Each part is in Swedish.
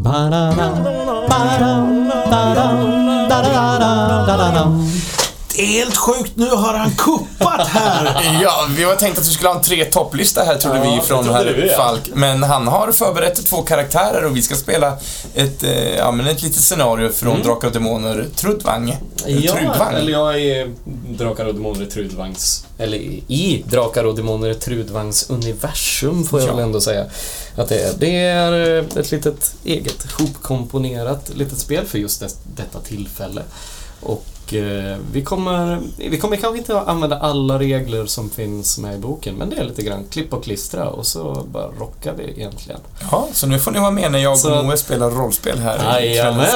Ba-da-da, ba-da-da, da-da-da, da-da-da. Helt sjukt, nu har han kuppat här! Ja, vi var tänkt att vi skulle ha en tre topplista här trodde Ja, vi från herr vi, ja. Falk. Men han har förberett två karaktärer och vi ska spela ett, eh, ja, men ett litet scenario från Mm. Drakar och Demoner, Trudvang. Eller Ja, Trudvang. eller jag är Drakar och Demoner Trudvangs... Eller i Drakar och Demoner Trudvangs universum får jag Ja. väl ändå säga att det är. Det är eh, ett litet eget hopkomponerat litet spel för just det, detta tillfälle. Och eh, vi kommer, vi kommer kanske inte använda alla regler som finns med i boken, men det är lite grann klipp och klistra och så bara rockar vi egentligen. Ja, så nu får ni vara med när jag Så- och Moe spelar rollspel här i kvällens.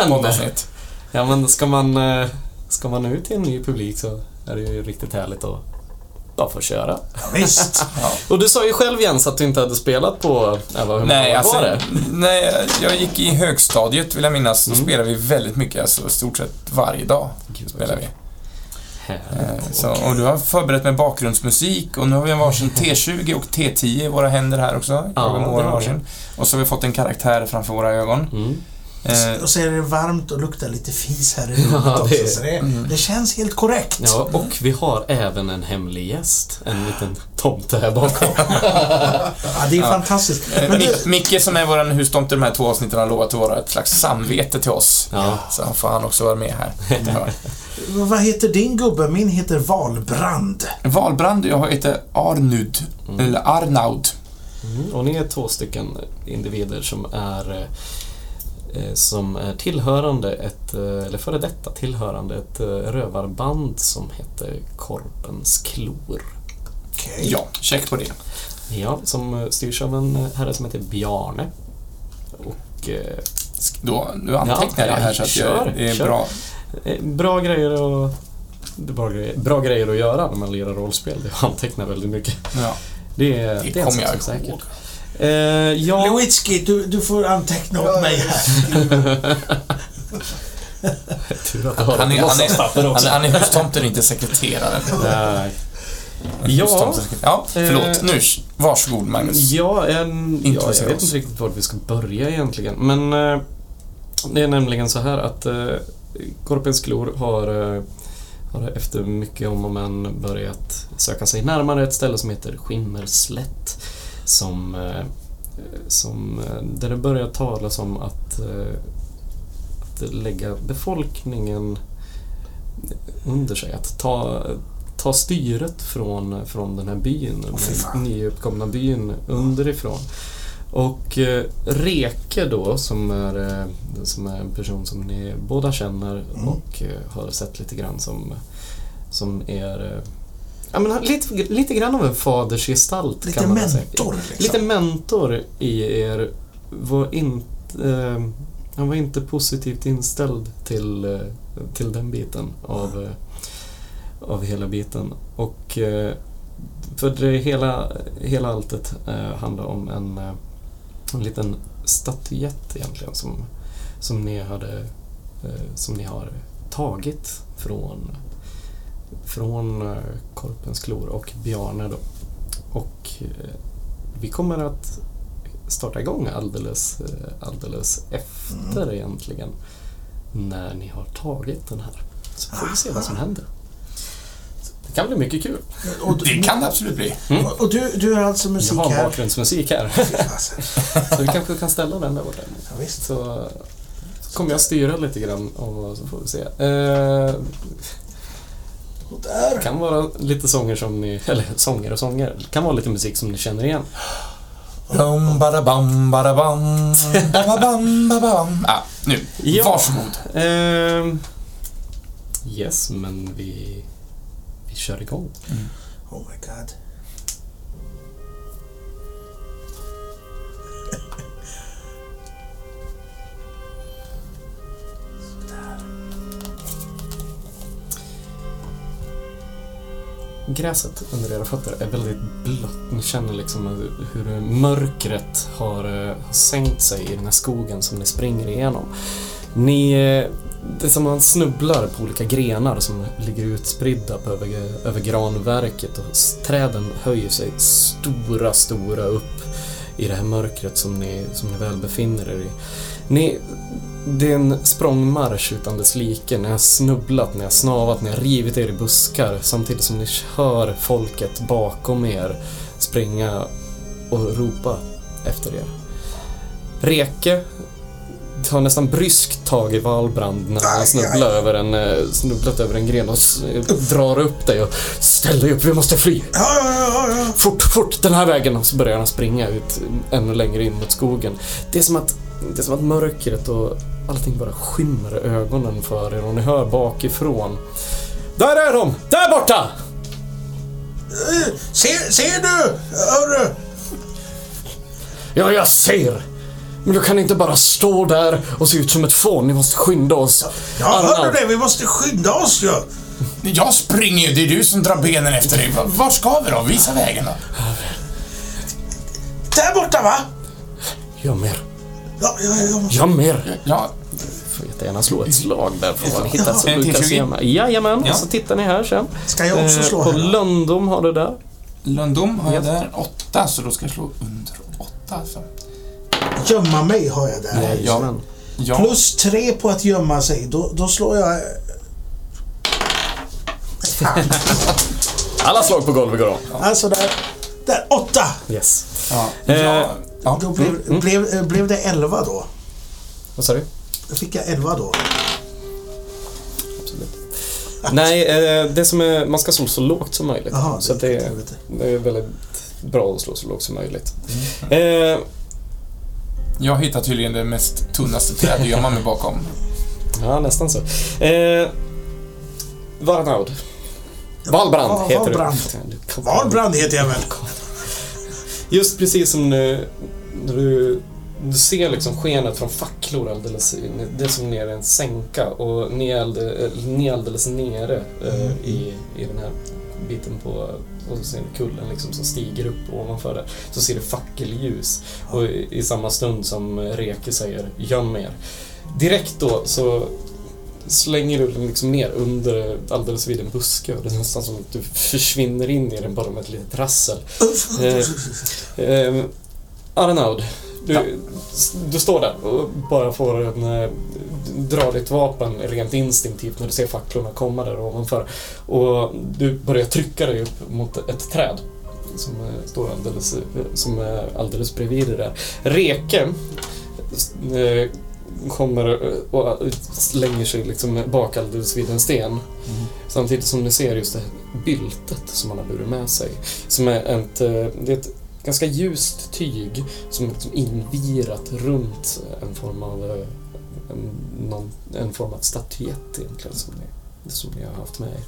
Ja, men ska man, eh, ska man ut till en ny publik så är det ju riktigt härligt att bara få köra. Visst. Ja. Och du sa ju själv Jens att du inte hade spelat på... Vad, hur Nej, många alltså, var det? nej, jag gick i högstadiet vill jag minnas. Då Mm. spelade vi väldigt mycket, alltså stort sett varje dag Gud, spelar vi. Eh, Så, och du har förberett med bakgrundsmusik och nu har vi en varsin T20 och T10 i våra händer här också. Ja, och varsin. Och så har vi fått en karaktär framför våra ögon. Mm. Eh, Och så är det varmt och luktar lite fis här i rummet Ja, också, det- så det, mm. det känns helt korrekt. Ja, och vi har även en hemlig gäst. En liten tomte här bakom. Ja, det är Ja. fantastiskt. eh, Men du, Mic- Micke som är vår hustomte de här två avsnitten har lovat att vara ett slags samvete till oss. Ja. Så får han också vara med här. Vad heter din gubbe? Min heter Valbrand. Valbrand, jag heter Arnud, Mm. eller Arnaud. Mm. Och ni är två stycken individer som är eh, som är tillhörande ett, eh, eller före detta tillhörande ett eh, rövarband som heter Korpens klor. Okej. Ja, check på det. Ja, som eh, styrs av en eh, herre som heter Bjarne. Och eh, Då, nu antecknar Ja, jag här så att kör, jag, det är kör. bra. eh, bra grejer är bra grejer, bra grejer att göra när man lirar rollspel. Det antecknar väldigt mycket. Ja, Det, det det kommer jag ihåg. säkert. Eh, ja, Lewitsky, du, du får anteckna åt mig här. Han är, han, är, han, han är hustomten, inte sekreteraren. Nej. Ja, ja, förlåt. eh, Nu, varsågod Magnus. Ja, en, ja, jag vet inte riktigt var vi ska börja egentligen. Men eh, det är nämligen så här att eh, Korpens klor har, eh, har efter mycket om och men börjat söka sig närmare ett ställe som heter Skimmerslätt. Som, eh, som, eh, där det börjar talas om att, eh, att lägga befolkningen under sig. Att ta, ta styret från, från den här byn, fy den nyuppkomna byn underifrån. Och eh, Reke då, som är, som är en person som ni båda känner Mm. och har sett lite grann som, som är eh, Ja, men lite, lite grann av en fadersgestalt Lite kan man väl säga. mentor liksom. Lite mentor i er var inte, eh, han var inte positivt inställd till, eh, till den biten av, eh, av hela biten. Och eh, för det hela, hela alltet handlar om en, en liten statyett egentligen som, som, ni hade, som ni har tagit från, från eh, Korpens klor och Bjarne då. Och eh, vi kommer att starta igång alldeles, eh, alldeles efter egentligen när ni har tagit den här. Så får vi se vad som händer. Det kan bli mycket kul. Och, Det kan det absolut bli. och, och du, du är alltså Jag musik har här? bakgrundsmusik här. Så vi kanske kan ställa den där borta. ja, visst. Så, så kommer jag styra lite grann och så får vi se. Eh, Och där. kan vara lite sånger som ni, eller sånger och sånger. Det kan vara lite musik som ni känner igen. Bum, badabam, badabam, bababam, bababam. Ah, nu, Ja. varsågod. Ehm, yes, men vi, vi kör igång. Oh my god. Gräset under era fötter är väldigt blött. Ni känner liksom hur mörkret har, eh, har sänkt sig i den här skogen som ni springer igenom. Ni, eh, det är som att man snubblar på olika grenar som ligger utspridda på över, över granverket och träden höjer sig stora, stora upp i det här mörkret som ni, som ni väl befinner er i. Ni, det är en språngmarsch utan dess like. Ni har snubblat, ni har snavat, ni har rivit er i buskar samtidigt som ni hör folket bakom er springa och ropa efter er. Reke tar nästan bryskt tag i Valbrand när han snubblar över en, eh, snubblat över en gren och s- drar upp dig och ställ dig upp, vi måste fly. Ja, ja, ja, ja. Fort, fort, den här vägen. Och så börjar han springa ut ännu längre in mot skogen. Det är som att, det är som att mörkret och allting bara skymmer i ögonen för er och ni hör bakifrån. Där är de! Där borta! Ser, ser du? Hörru? Ja, jag ser! Men du kan inte bara stå där och se ut som ett fån. Ni måste skynda oss. Ja, Arnold. hörru det? Vi måste skynda oss ju. Jag springer ju, det är du som drar benen efter dig. Va- Var ska vi då? Visa vägen då. Där borta va? Jag mer. Ja, ja, ja. Jag mer. Ja, Får jättegärna slå ett slag där för ni Ja, hittat så Lukas T20. Jema. Jajamän, Ja. och så tittar ni här sen. Ska jag också Eh, slå På här? då? Lundom har du där. Lundom har jag Ja. där. Åtta, så då ska jag slå under åtta. Så. Gömma mig har jag där. Jajamän. Ja, Plus tre på att gömma sig. Då, då slår jag... Alla slag på golvet går om. Alltså där. Där, åtta! Yes. ja, Eh, ja. Då blev, Mm. blev, eh, blev det elva då. Vad sa du? Då fick jag elva då. Absolut. Nej, eh, det som är, man ska slå så lågt som möjligt. Jaha, så att det, är, det är väldigt bra att slå så lågt som möjligt. Mm. Eh, Jag hittar tydligen det mest tunnaste gömma mig bakom. ja, nästan så. Eh, Varnaud. Valbrand heter Valbrand. du. Valbrand heter jag väl? Just precis som nu, du, du ser liksom skenet från facklor alldeles, det är som nere i en sänka och ni är, allde, ni är alldeles nere eh, i, i den här biten på, och så ser ni kullen liksom som stiger upp ovanför det. Så ser du fackelljus och i, i samma stund som Reke säger göm er. Direkt då så slänger du den liksom ner under alldeles vid en buske och det är nästan som att du försvinner in i den bara med ett litet rassel. Eh, eh, Arnaud, du, du står där och bara får en, eh, dra ditt vapen rent instinktivt när du ser facklorna komma där ovanför. Och du börjar trycka dig upp mot ett träd som eh, står alldeles, eh, som är alldeles bredvid det där. Reke eh, kommer och slänger sig liksom bak alldeles vid en sten. Samtidigt som ni ser just det här byltet som han har burit med sig. Som är ett, eh, det är ett ganska ljust tyg som är liksom invirat runt en form av eh, en, någon, en form av statyett egentligen som ni, som ni har haft med er.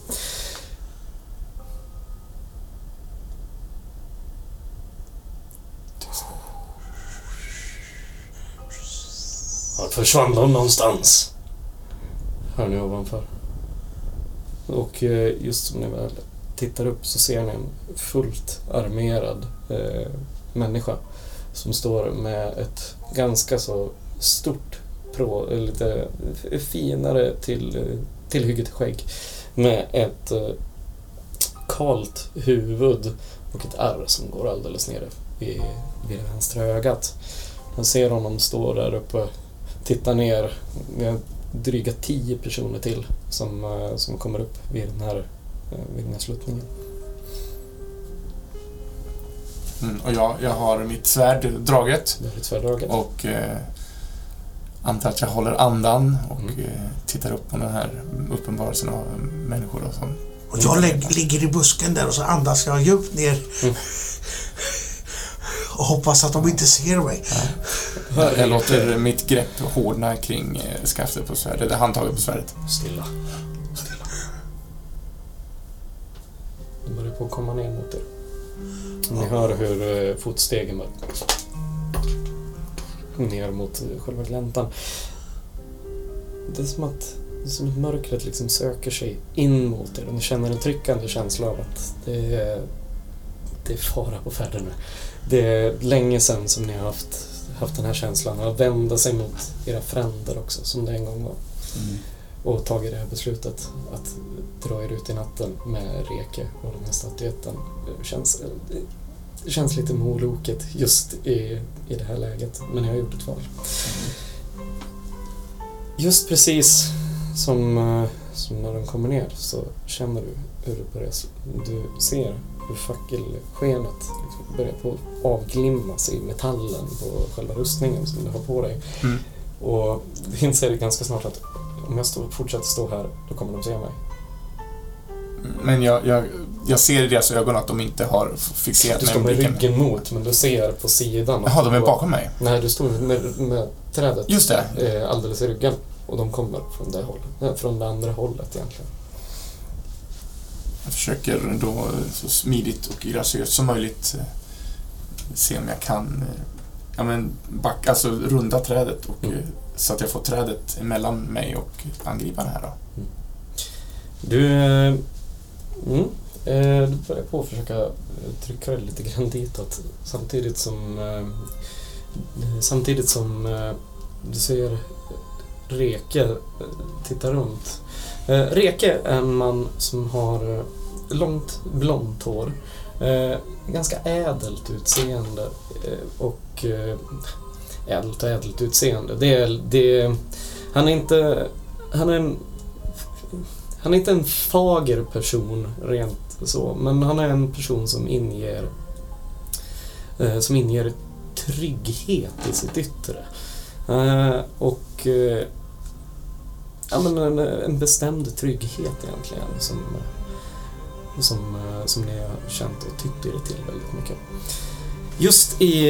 Vart försvann de någonstans? Hör ni ovanför. Och eh, just som ni väl tittar upp så ser ni en fullt armerad eh, människa som står med ett ganska så stort, pro, eh, lite finare till, eh, tillhygget skägg med ett eh, kalt huvud och ett ärr som går alldeles nere vid, vid det vänstra ögat. Man ser honom stå där uppe, titta ner. Vi har dryga tio personer till som, eh, som kommer upp vid den här, eh, vid den här sluttningen. Mm, och jag, jag har mitt svärd draget ett svärdraget. och eh, antar att jag håller andan och Mm. eh, tittar upp på den här uppenbarelsen av människor och som... Och jag lägg, ligger i busken där och så andas jag djupt ner. Mm. Och hoppas att de inte ser mig. Jag, jag låter mitt grepp hårdna kring eh, skaftet på svärdet, eller handtaget på svärdet. Stilla. Stilla. De börjar på att komma ner mot er. Ni hör hur eh, fotstegen bara... Ner mot eh, själva gläntan. Det är som att, det är som att mörkret liksom söker sig in mot er. Ni känner en tryckande känsla av att det är, det är fara på färde nu. Det är länge sedan som ni har haft, haft den här känslan att vända sig mot era fränder också, som det en gång var och tagit det här beslutet att dra er ut i natten med Reke och den här statyetten. Det känns, det känns lite moloket just i, i det här läget. Men jag har gjort ett val. Just precis som, eh, som när de kommer ner så känner du hur det börjar... Du ser hur fackelskenet liksom börjar på avglimmas i metallen på själva rustningen som du har på dig. Mm. Och du inser ganska snart att om jag står, fortsätter stå här, då kommer de se mig. Men jag, jag, jag ser i deras ögon att de inte har fixerat Du mig står med ryggen mot, men du ser på sidan. Jaha, de är bakom mig. Nej, du står med, med trädet Just det. eh, alldeles i ryggen. Och de kommer från det hållet. eh, Från det andra hållet egentligen. Jag försöker då eh, så smidigt och graciöst som möjligt eh, se om jag kan eh, ja, men backa, alltså runda trädet och, Mm. så att jag får trädet emellan mig och angriparna här då. Du, eh, mm, eh, du börjar på att försöka trycka dig lite grann ditåt. Samtidigt som, eh, samtidigt som eh, du ser Reke titta runt. Reke är en man som har långt blont hår. Eh, ganska ädelt utseende eh, och eh, ädelt och ädelt utseende. Det är, det är, han är inte... Han är en han är inte en fager person rent så, men han är en person som inger eh, som inger trygghet i sitt yttre. Eh, och eh, ja, men en, en bestämd trygghet egentligen som, som, eh, som ni har känt och tytt er till väldigt mycket. Just i,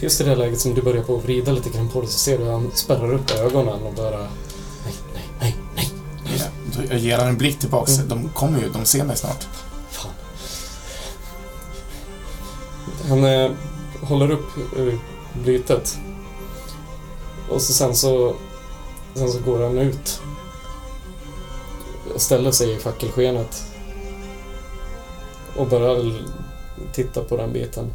just i det läget som du börjar på att vrida lite grann på det så ser du att han spärrar upp ögonen och bara Nej, nej, nej, nej, då- jag ger han en blick tillbaks. Mm. De kommer ju, de ser mig snart. Fan. Han eh, håller upp eh, blytet. Och så sen så... Sen så går han ut. Och ställer sig i fackelskenet. Och l- titta på den biten.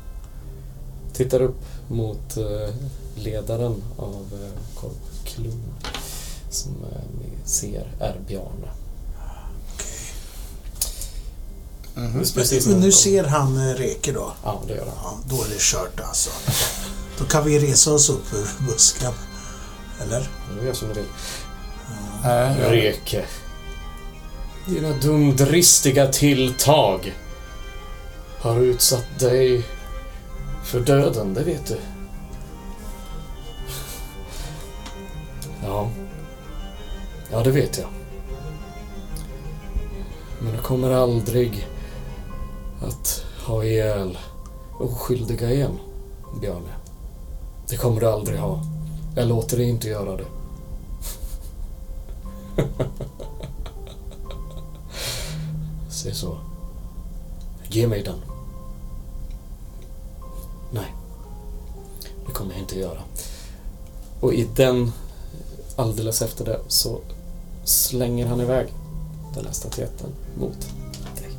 Tittar upp mot eh, ledaren av eh, Korpklubben. Som eh, ni ser är Bjarne. Just precis Men nu ser han Reke då. Ja, det gör han. Ja, då är det kört alltså. Då kan vi resa oss upp ur busken. Eller? Du gör som du vill. Nej, jag- Reke. Dina dumdristiga tilltag har utsatt dig för döden, det vet du. Ja. Ja, det vet jag. Men du kommer aldrig att ha ihjäl oskyldiga igen, Bjarne. Det kommer du aldrig ha. Jag låter dig inte göra det. Se så. Ge mig den. Nej. Det kommer jag inte göra. Och i den, alldeles efter det, så slänger han iväg den här statyetten mot dig.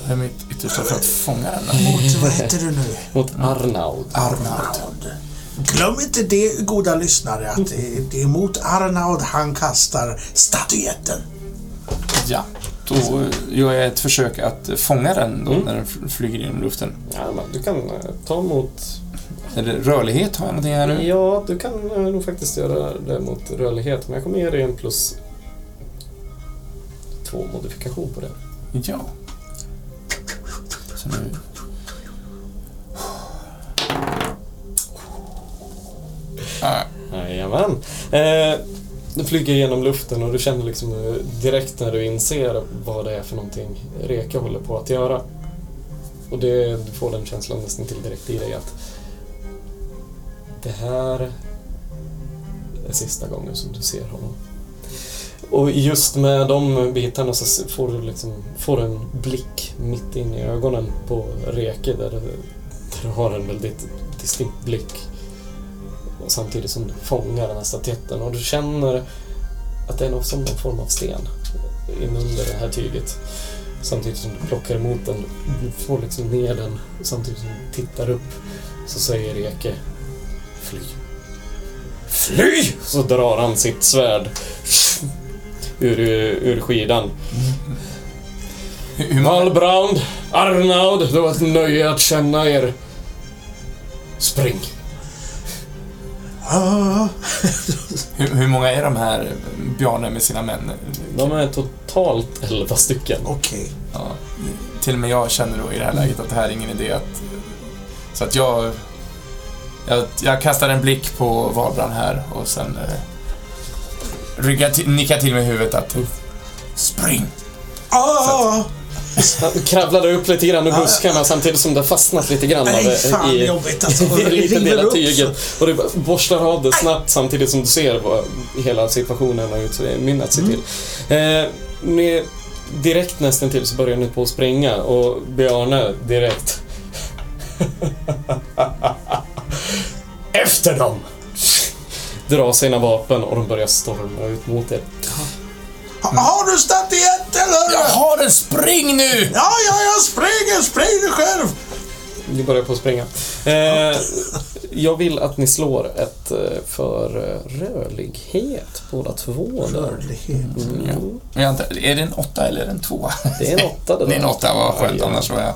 jag gör mitt yttersta för att fånga den. Mot, vad heter du nu? Mot Arnaud. Arnaud. Glöm inte det, goda lyssnare, att det det är mot Arnaud han kastar statyetten. Ja, då gör jag ett försök att fånga den då Mm. när den flyger genom luften. Ja, du kan eh, ta mot... Är det rörlighet? Har jag någonting här nu? Ja, du kan eh, nog faktiskt göra det mot rörlighet, men jag kommer ge dig en plus två modifikation på det. Ja. Så nu... Ah, Jajamän. Eh, du flyger genom luften och du känner liksom eh, direkt när du inser vad det är för någonting Reka håller på att göra. Och det, du får den känslan nästan till direkt i dig att det här är sista gången som du ser honom. Och just med de bitarna så får du liksom får du en blick mitt in i ögonen på Reke där, du- där du har en väldigt distinkt blick. Samtidigt som du fångar den här statyetten och du känner att det är något som någon form av sten inunder det här tyget. Samtidigt som du plockar emot den, du får liksom ner den samtidigt som du tittar upp så säger Reke Fly. Fly! Så drar han sitt svärd ur, ur skidan. Valbrand, Arnaud, det var ett nöje att känna er. Spring. Ah, Hur, hur många är de här Bjarne med sina män? De är totalt 11 stycken. Okej. Ja, till och med jag känner då i det här läget att det här är ingen idé att... Så att jag... Jag, jag kastar en blick på Valbrand här och sen eh, ryggar till, nickar till med huvudet att spring! Ah, Han kravlade upp lite grann ur buskarna samtidigt som det fastnat lite grann nej, det fan i, jobbigt alltså. i en liten River del av tyget. Och du borstar av det snabbt samtidigt som du ser vad hela situationen har utmynnat sig till. Eh, med direkt nästan till så börjar ni på att springa och Bjarne direkt Efter dem! Drar sina vapen och de börjar storma ut mot er. Ha, har du statyett eller? Jag har en spring nu! Ja, ja, jag springer, spring du själv. Ni börjar på att springa. Eh, jag vill att ni slår ett eh, för eh, rörlighet båda två. Där. Rörlighet. Mm. Jag antar, är det en åtta eller en tvåa? Det är en åtta det Det är en åtta, vad skönt. Ja, ja. Annars var jag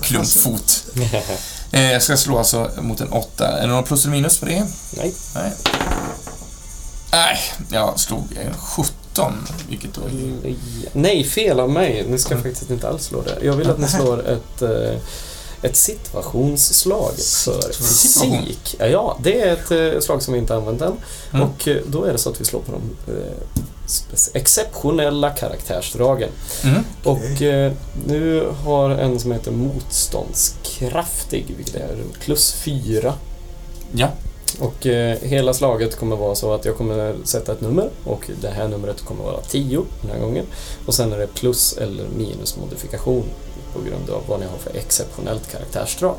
klumpfot. Eh, jag ska slå alltså mot en åtta. Är det några plus eller minus på det? Nej. Nej. Nej, jag slog en 17, vilket då är... Nej. Fel av mig. Ni ska faktiskt inte alls slå det. Jag vill att ni slår ett, eh, ett situationsslag för Situation. fysik. Ja, det är ett eh, slag som vi inte använt än. Mm. Och eh, då är det så att vi slår på de exceptionella karaktärsdragen. Mm. Och eh, nu har en som heter motståndskraftig, vilket är plus fyra. Ja. Och eh, hela slaget kommer vara så att jag kommer sätta ett nummer och det här numret kommer vara 10 den här gången. Och sen är det plus eller minus modifikation på grund av vad ni har för exceptionellt karaktärsdrag.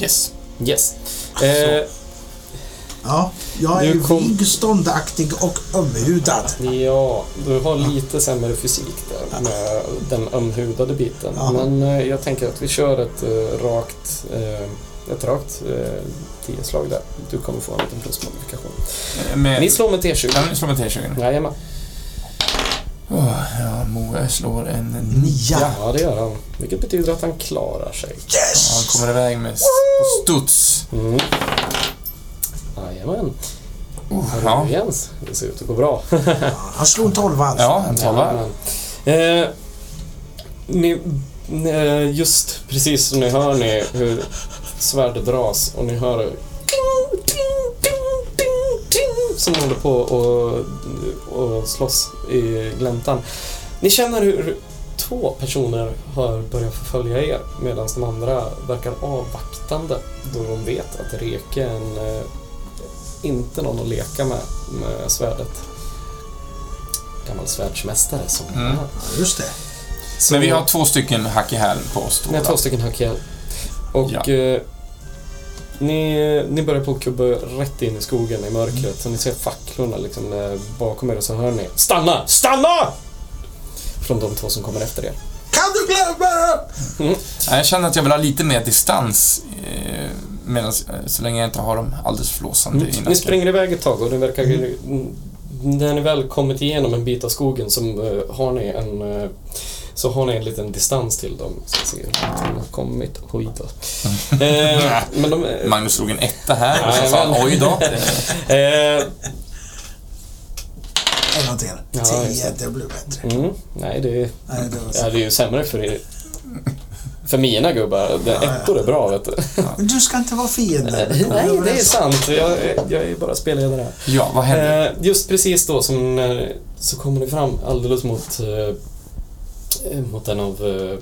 Yes. Yes. Eh, Ja, jag är kom- vig, ståndaktig och ömhudad. ja, du har lite sämre fysik där med den ömhudade biten. Ja. Men eh, jag tänker att vi kör ett eh, rakt eh, ett rakt eh, 10-slag där. Du kommer få en liten plusmodifikation. Eh, Med... Ni slår med T20. Ja, men slå med T20. Jajamän. Oh, ja, Moe slår en Nia. Ja, det gör han. Vilket betyder att han klarar sig. Ja, Yes! han kommer iväg med studs. Mm. Jajamän. Oh, ja. Jens? Det ser ut att gå bra. Han slog en tolva alltså. ja, en tolva. Eh, ni, eh, just precis som ni hör ni hur svärdet dras och ni hör det som håller på och, och slåss i gläntan. Ni känner hur två personer har börjat förfölja er medan de andra verkar avvaktande då de vet att Reke är en, eh, inte någon att leka med, med svärdet. Gammal svärdsmästare som Mm. Ja, Just det. Så- Men vi har två stycken hack i häl på oss. Ni har två stycken hack ihjäl. Och Ja. eh, ni, ni börjar på att kubba rätt in i skogen i mörkret. Så ni ser facklorna liksom eh, bakom er och så hör ni Stanna! Stanna! Från de två som kommer efter er. Kan du glömma det? Ja, Jag känner att jag vill ha lite mer distans eh, medans, eh, så länge jag inte har dem alldeles flåsande Mm. Ni springer iväg ett tag och det verkar... mm, När ni väl kommit igenom en bit av skogen så eh, har ni en... eh, så har ni en liten distans till dem. Ska se långt de har kommit. Oj då. Eh, men de... Magnus slog en etta här och så sa oj då. Eh, En gång till. Ja, Tio, det. blir bättre. mm, nej, det är... Nej, det var så. Ja, det är ju sämre för er. För mina gubbar. Det Ja, ja. ettor är bra, vet du. Men du ska inte vara fiende. Nej, det är sant. Jag, jag är bara spelledare här. Ja, vad hände? Eh, just precis då som när, så kommer ni fram alldeles mot eh, mot en av eh,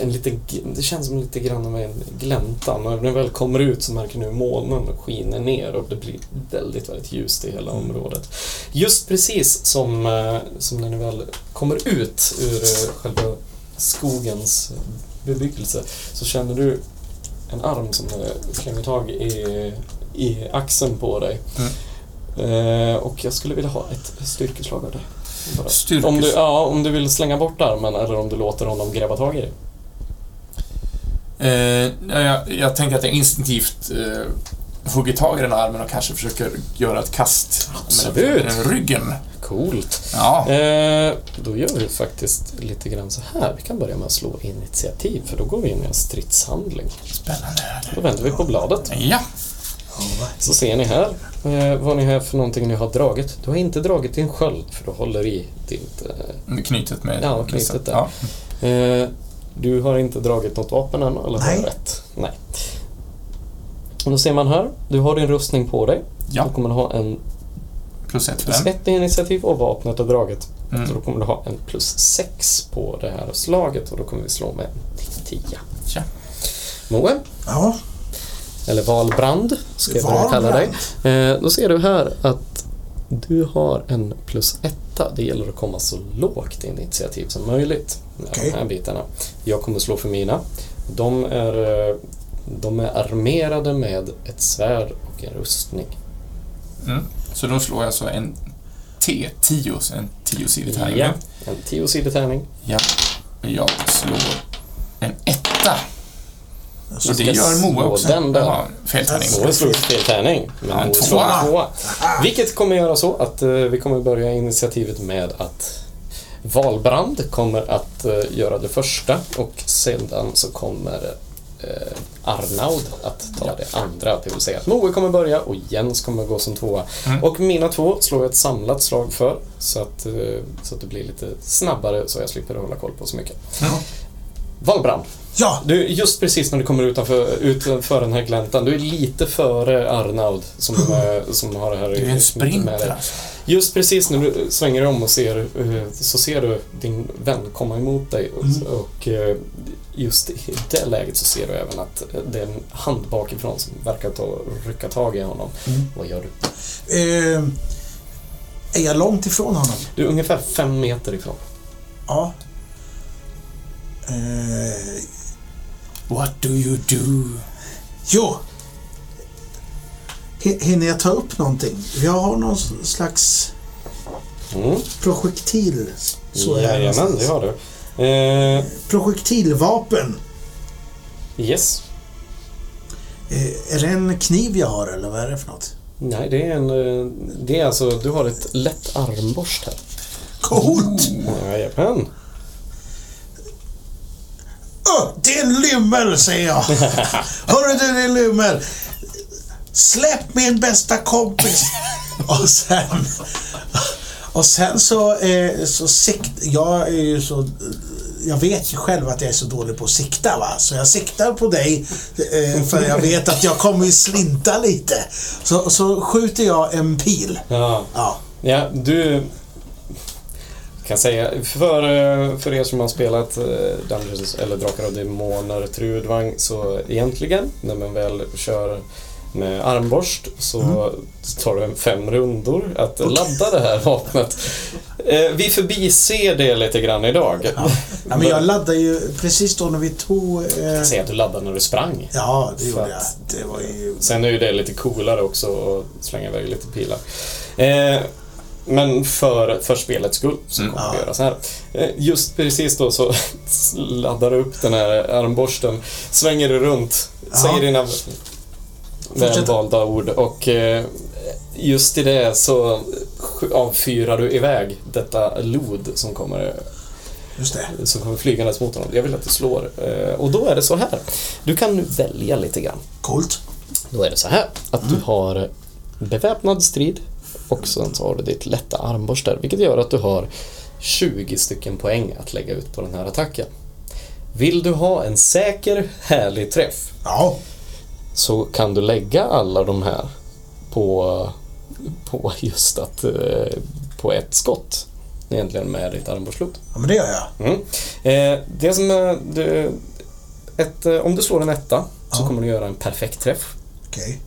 en liten, det känns som lite grann av en glänta. När ni väl kommer ut så märker hur månen skiner ner och det blir väldigt, väldigt ljust i hela området. Just precis som, eh, som när ni väl kommer ut ur eh, själva skogens bebyggelse så känner du en arm som eh, klänger tag i, i axeln på dig. Eh, och jag skulle vilja ha ett styrkeslag av dig. Styrkes- Om du, ja, om du vill slänga bort armen eller om du låter honom gräva tag i dig. Eh, ja, jag, jag tänker att jag instinktivt eh, hugger tag i den armen och kanske försöker göra ett kast Absolut. med ryggen. Coolt. Ja, Eh, då gör vi faktiskt lite grann så här. Vi kan börja med att slå initiativ för då går vi in i en stridshandling. spännande. Då vänder vi på bladet. Ja, Så ser ni här eh, vad ni har för någonting ni har dragit. Du har inte dragit din sköld för du håller i ditt... Eh, knutet med... Ja, knutet där. Ja. eh, du har inte dragit något vapen än, eller Nej. rätt? Nej. Och då ser man här, du har din rustning på dig. ja, Du kommer ha en plus ett plus ett i initiativ och vapnet är draget. Mm. Så då kommer du ha en plus sex på det här slaget och då kommer vi slå med en tia. Ja. Moe, Ja, eller Valbrand, ska jag kalla dig. Eh, då ser du här att du har en plus etta. Det gäller att komma så lågt i initiativ som möjligt. Med Okej. de här bitarna. Jag kommer slå för mina. De är, eh, de är armerade med ett svärd och en rustning. Mm. Så då slår jag så en T10, så en tiosidig tärning. Ja, en tiosidig tärning. Ja. Jag slår en etta. Ska det gör Moa också. den där. Jaha, fel tärning. Moe slog fel tärning. Men Ja, tvåa. slog en tvåa. Vilket kommer göra så att eh, vi kommer börja initiativet med att Valbrand kommer att eh, göra det första och sedan så kommer eh, Arnaud att ta det andra. Det vill säga att Moe kommer börja och Jens kommer gå som tvåa. Mm. Och mina två slår jag ett samlat slag för så att, så att det blir lite snabbare så jag slipper hålla koll på så mycket. Ja. Valbrand, Ja, du, just precis när du kommer utanför, utanför den här gläntan, du är lite före Arnaud som, eh, som har det här Du är en sprinter alltså. Just precis när du svänger om och ser, eh, så ser du din vän komma emot dig och, Mm. och eh, just i det läget så ser du även att det är en hand bakifrån som verkar ta, rycka tag i honom. Mm. Vad gör du? eh, är jag långt ifrån honom? Du är ungefär fem meter ifrån. Ja. Eh, What do you do? jo. Hinner jag ta upp någonting? Jag har någon slags Mm. projektil. Så Jajamän, det har du. Eh, Projektilvapen. yes. Eh, är det en kniv jag har eller vad är det för något? Nej, det är en... eh, Det är alltså, du har ett lätt armborst här. Coolt! Jajamän. Öh, din lymmel, säger jag. Hörru du, din lymmel. Släpp min bästa kompis. Och sen... Och sen så, eh, så sikt... Jag är ju så... Jag vet ju själv att jag är så dålig på att sikta va. Så jag siktar på dig eh, för jag vet att jag kommer ju slinta lite. Så, så skjuter jag en pil. Ja. Ja. Ja, du kan säga, för, eh, för er som har spelat eh, Dungeons eller Drakar och Demoner Trudvang så egentligen när man väl kör med armborst så tar det fem rundor att ladda det här vapnet. Eh, Vi förbiser det lite grann idag. Ja. ja men jag laddade ju precis då när vi tog... Eh, Jag säger att du laddade när du sprang. ja, det gjorde jag. Det ju... Sen är ju det lite coolare också att slänga iväg lite pilar. Eh, men för, för spelets skull så Mm. kommer vi Ja. göra så här. Eh, just precis då så laddar du upp den här armborsten, svänger du runt, Ja. säger dina välvalda ord och eh, just i det så avfyrar du iväg detta lod som kommer Just det. som kommer flygandes mot honom. Jag vill att du slår. Eh, Och då är det så här. Du kan nu välja lite grann. Coolt. Då är det så här att du har beväpnad strid och sen så har du ditt lätta armborstar vilket gör att du har 20 stycken poäng att lägga ut på den här attacken. Vill du ha en säker, härlig träff Ja. så kan du lägga alla de här på, på just att på på ett skott. Egentligen med ditt armborstslot. Ja, men det gör jag. Mm. Eh, det som är, det, ett, eh, om du slår en etta så Ja. kommer du göra en perfekt träff. Okej.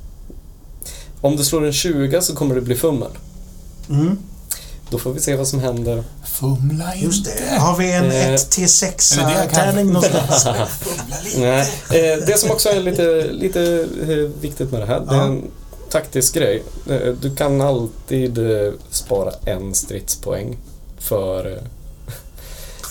Om du slår en 20 så kommer det bli fummel. Mm, Då får vi se vad som händer. Fumla inte. just det. Har vi en Eh, 1 till 6 är det det jag kan? tärning någonstans? Fumla lite. Nej, eh, det som också är lite, lite eh, viktigt med det här, det är Ja. en taktisk grej. Eh, Du kan alltid eh, spara en stridspoäng för... eh,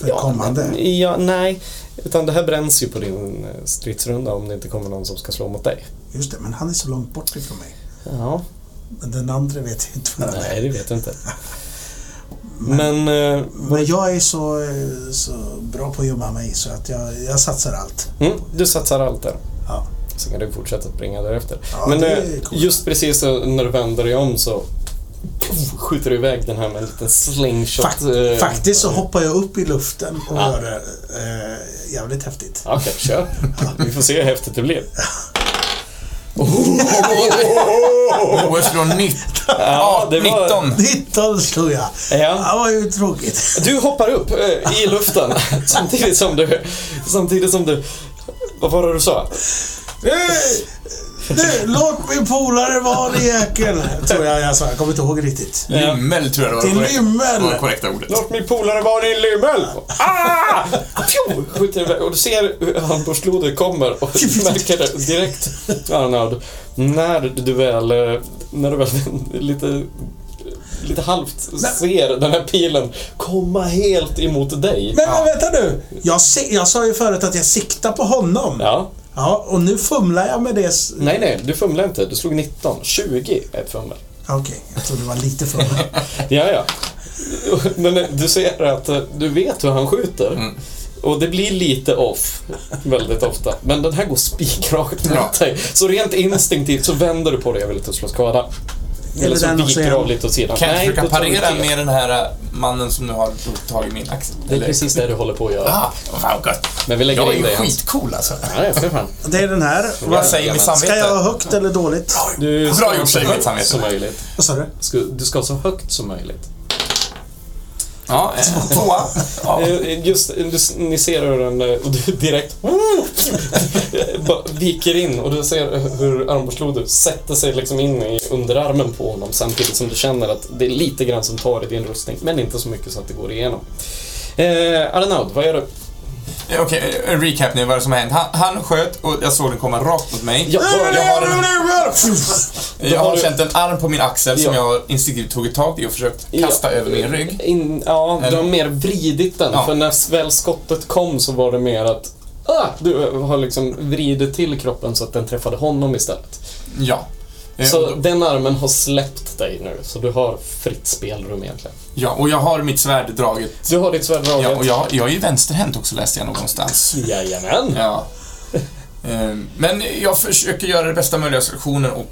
För kommande? Ja, nej. Utan det här bränns ju på din eh, stridsrunda om det inte kommer någon som ska slå mot dig. Just det, men han är så långt bort ifrån mig. Ja, Men den andra vet jag inte vad det är. nej det vet jag inte. Men... eh, Men jag är så, eh, så bra på att gömma mig så att jag, jag satsar allt. Mm, du satsar allt där. Ja. Så kan du fortsätta springa därefter. Ja, Men eh, just precis när du vänder dig om så skjuter du iväg den här med en liten slingshot. Fak- eh, faktiskt så hoppar jag upp i luften och Ja. gör det eh, jävligt häftigt. Okej, kör. Vi får se hur häftigt det blir. OS från 19. Ja, det var- 19. 19 slog jag. Ja. Det var ju tråkigt. Du hoppar upp eh, i luften samtidigt som du... Samtidigt som du... Vad var det du sa? Du, du, låt min polare vara din jäkel. Tror jag jag sa. Jag kommer inte ihåg riktigt. Lymmel tror jag det var. Till korrekt- lymmel. var det korrekta ordet. Låt min polare vara din lymmel! Ah! Pju! Skjuter iväg och du ser hur handborslodet kommer och du märker det direkt, Arnold, när du väl, eh, när du väl lite, lite halvt ser den här pilen komma helt emot dig. Men, men vänta nu. Jag, jag sa ju förut att jag siktar på honom. Ja. Ja, och nu fumlar jag med det. Nej, nej, du fumlar inte. Du slog 19. 20 är ett fummel. Okej, jag trodde det var lite fummel. Ja, ja. Men du ser att eh, du vet hur han skjuter. Mm. Och det blir lite off väldigt ofta. Men den här går spikrakt mot Ja. dig. Så rent instinktivt så vänder du på dig och vill inte slå skada. Eller Eller så viker du av lite åt sidan. Kan jag försöka parera med den här äh, mannen som nu har tagit min axel? Det är Eller- precis det du håller på att göra. Ah, vad gött. Men vi lägger Jag är in dig i hans... skitcool alltså. Ja, det är för fan. Det är den här. Vad säger mitt Ska samvete? jag ha högt eller dåligt? Du Bra ska gjort, så säger mitt samvete. som möjligt. Vad sa du? Ska- Du ska så högt som möjligt. Ja, eh, tvåa. Ja. Eh, Just, du, ni ser hur den, eh, och du direkt viker in och du ser hur armborstlodet sätter sig liksom in i underarmen på honom samtidigt som du känner att det är lite grann som tar i din rustning, men inte så mycket så att det går igenom. Eh, Arnaud, vad gör du? Eh, Okej, en recap nu vad som har hänt. Han, han sköt och jag såg den komma rakt mot mig. Ja, vad- jag har, en, jag har har känt en arm på min axel som Ja. jag instinktivt tagit tag i och försökt kasta över min rygg. In, ja, du har mer vridit den, för när väl skottet kom så var det mer att ah, du har liksom vridit till kroppen så att den träffade honom istället. Ja. Eh, Så och den armen har släppt dig nu, så du har fritt spelrum egentligen. Ja, och jag har mitt svärd draget. Du har ditt svärd draget. Ja, och jag, jag är ju vänsterhänt också läste jag någonstans. Jajamän. Ja. Eh, Men jag försöker göra det bästa möjliga situationen och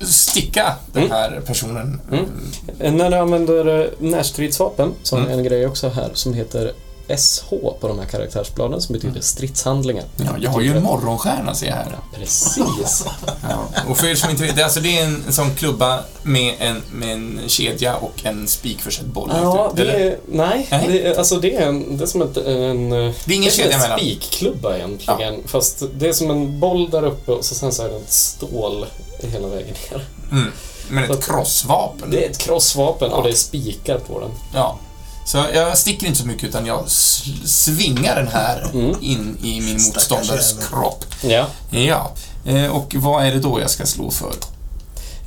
sticka den Mm. här personen. Mm. När du använder eh, närstridsvapen, vi Mm. en grej också här som heter SH på de här karaktärsbladen som betyder stridshandlingar. Ja, jag har ju en morgonstjärna ser jag här. Precis. Ja. Och för er som inte vet, det, är alltså, det är en, en sån klubba med en, med en kedja och en spikförsedd boll Ja, det eller? är, nej, Nej. det är, alltså det är, en, det är som ett, en... Det Det är ingen som kedja en emellan. spikklubba egentligen. Fast det är som en boll där uppe och så sen så är det ett stål hela vägen ner. Mm. Men ett krossvapen. Det är ett krossvapen Ja. och det är spikar på den. Ja. Så jag sticker inte så mycket utan jag svingar den här Mm. in i min motståndares kropp. Ja. Ja. Eh, Och vad är det då jag ska slå för?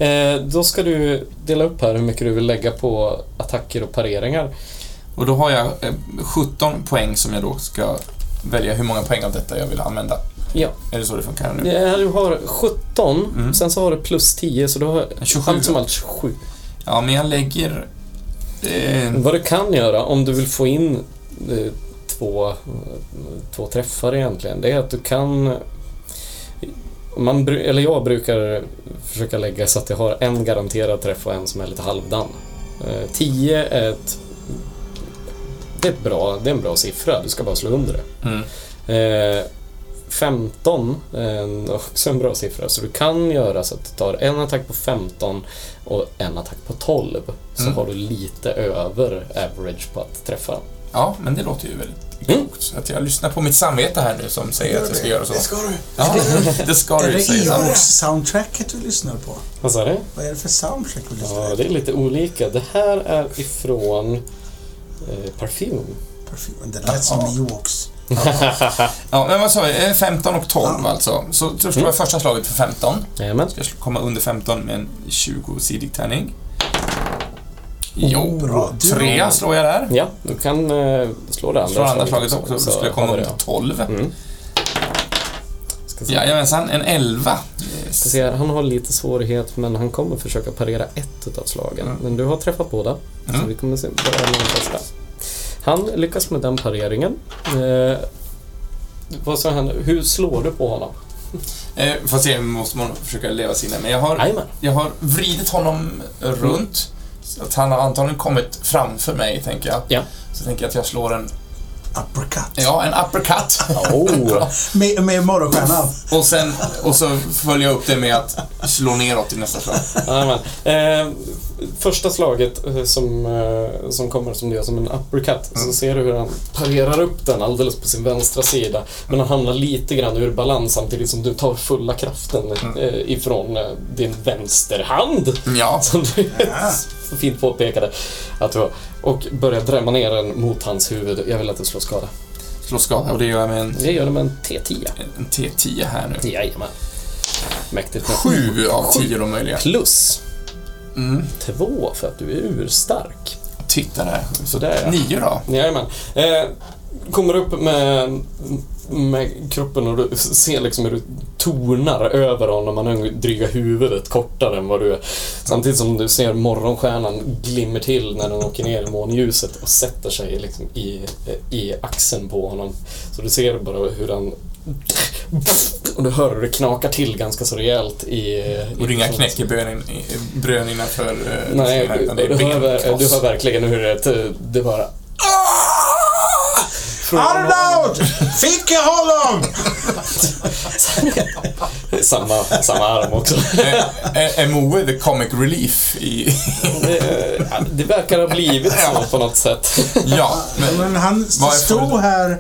Eh, då ska du dela upp här hur mycket du vill lägga på attacker och pareringar. Och då har jag eh, 17 poäng som jag då ska välja hur många poäng av detta jag vill använda. Ja. Är det så det funkar nu? Ja, du har 17, Mm. sen så har du plus 10, så du har 27 allt som allt 27. Ja, men jag lägger... Eh, Vad du kan göra om du vill få in eh, två, två träffar egentligen, det är att du kan... Man, eller jag brukar försöka lägga så att jag har en garanterad träff och en som är lite halvdan. Eh, 10 är ett... Det är, bra, det är en bra siffra, du ska bara slå under det. mm. Eh, 15 är en, också en bra siffra, så du kan göra så att du tar en attack på 15 och en attack på 12. Så Mm. har du lite över average på att träffa. Ja, men det låter ju väldigt Mm. klokt. Så att jag lyssnar på mitt samvete här nu som säger att jag ska göra så. Det ska du. Ja, det ska Är du det säga. Evox-soundtracket du lyssnar på? Vad sa du? Vad är det för soundtrack du lyssnar Ja, på? det är lite olika. Det här är ifrån eh, Parfym. Parfymen, det lät som Evox. Ja, men vad sa vi? Eh, 15 och 12 Ja. alltså. Så, så slår Mm. jag första slaget för 15. Jajamän. Ska jag slå- komma under 15 med en 20-sidig tärning. Jo, bra. Trea slår jag där. Ja, du kan eh, slå det andra Slår andra slaget också, då så skulle jag komma under det. 12. Mm. Jajamensan, en 11. Nice. ser, han har lite svårighet men han kommer försöka parera ett utav slagen. Mm. Men du har träffat båda. Så Mm. vi kommer se börja med den första. Han lyckas med den pareringen. Eh, vad sa han? Hur slår du på honom? Eh, fast det måste man försöka leva sig in. Men jag har, jag har vridit honom runt. Så att han har antagligen kommit framför mig, tänker jag. Ja. Så tänker jag att jag slår en, Uppercut. ja, en uppercut. Oh. Med, med morgonstjärnan. Och sen, och så följer jag upp det med att slå neråt i nästa slag. Första slaget eh, som, eh, som kommer som du gör som en uppercut så Mm. ser du hur han parerar upp den alldeles på sin vänstra sida. Men han hamnar lite grann ur balans samtidigt som du tar fulla kraften Mm. eh, ifrån din vänsterhand. Ja. Som du Ja. så fint påpekade. Att du och börjar drämma ner den mot hans huvud. Jag vill att du slår skada. Slå skada. Och det gör jag med en, Det gör det med en T10. en T10 här nu. Jajamän. Mäktigt. Sju av tio de möjliga. Plus Mm. två för att du är urstark. Titta där. Så Sådär ja. Nio då. Jajamän. Eh, kommer upp med, med kroppen och du ser liksom hur du tornar över honom. Han har dryga huvudet kortare än vad du är. Samtidigt som du ser morgonstjärnan glimmer till när den åker ner i månljuset och sätter sig liksom i, i axeln på honom. Så du ser bara hur han... Och du hör hur det knakar till ganska så rejält i... Och det är inga knäckebrön in, brön innanför... eh, Nej, utan du, det är du, hör, du hör verkligen hur det, det bara... Arnold! Fick jag honom? samma, samma arm också. Är- är- Är Moe the comic relief i... det, det verkar ha blivit så på något sätt. ja, men... Men han stod här,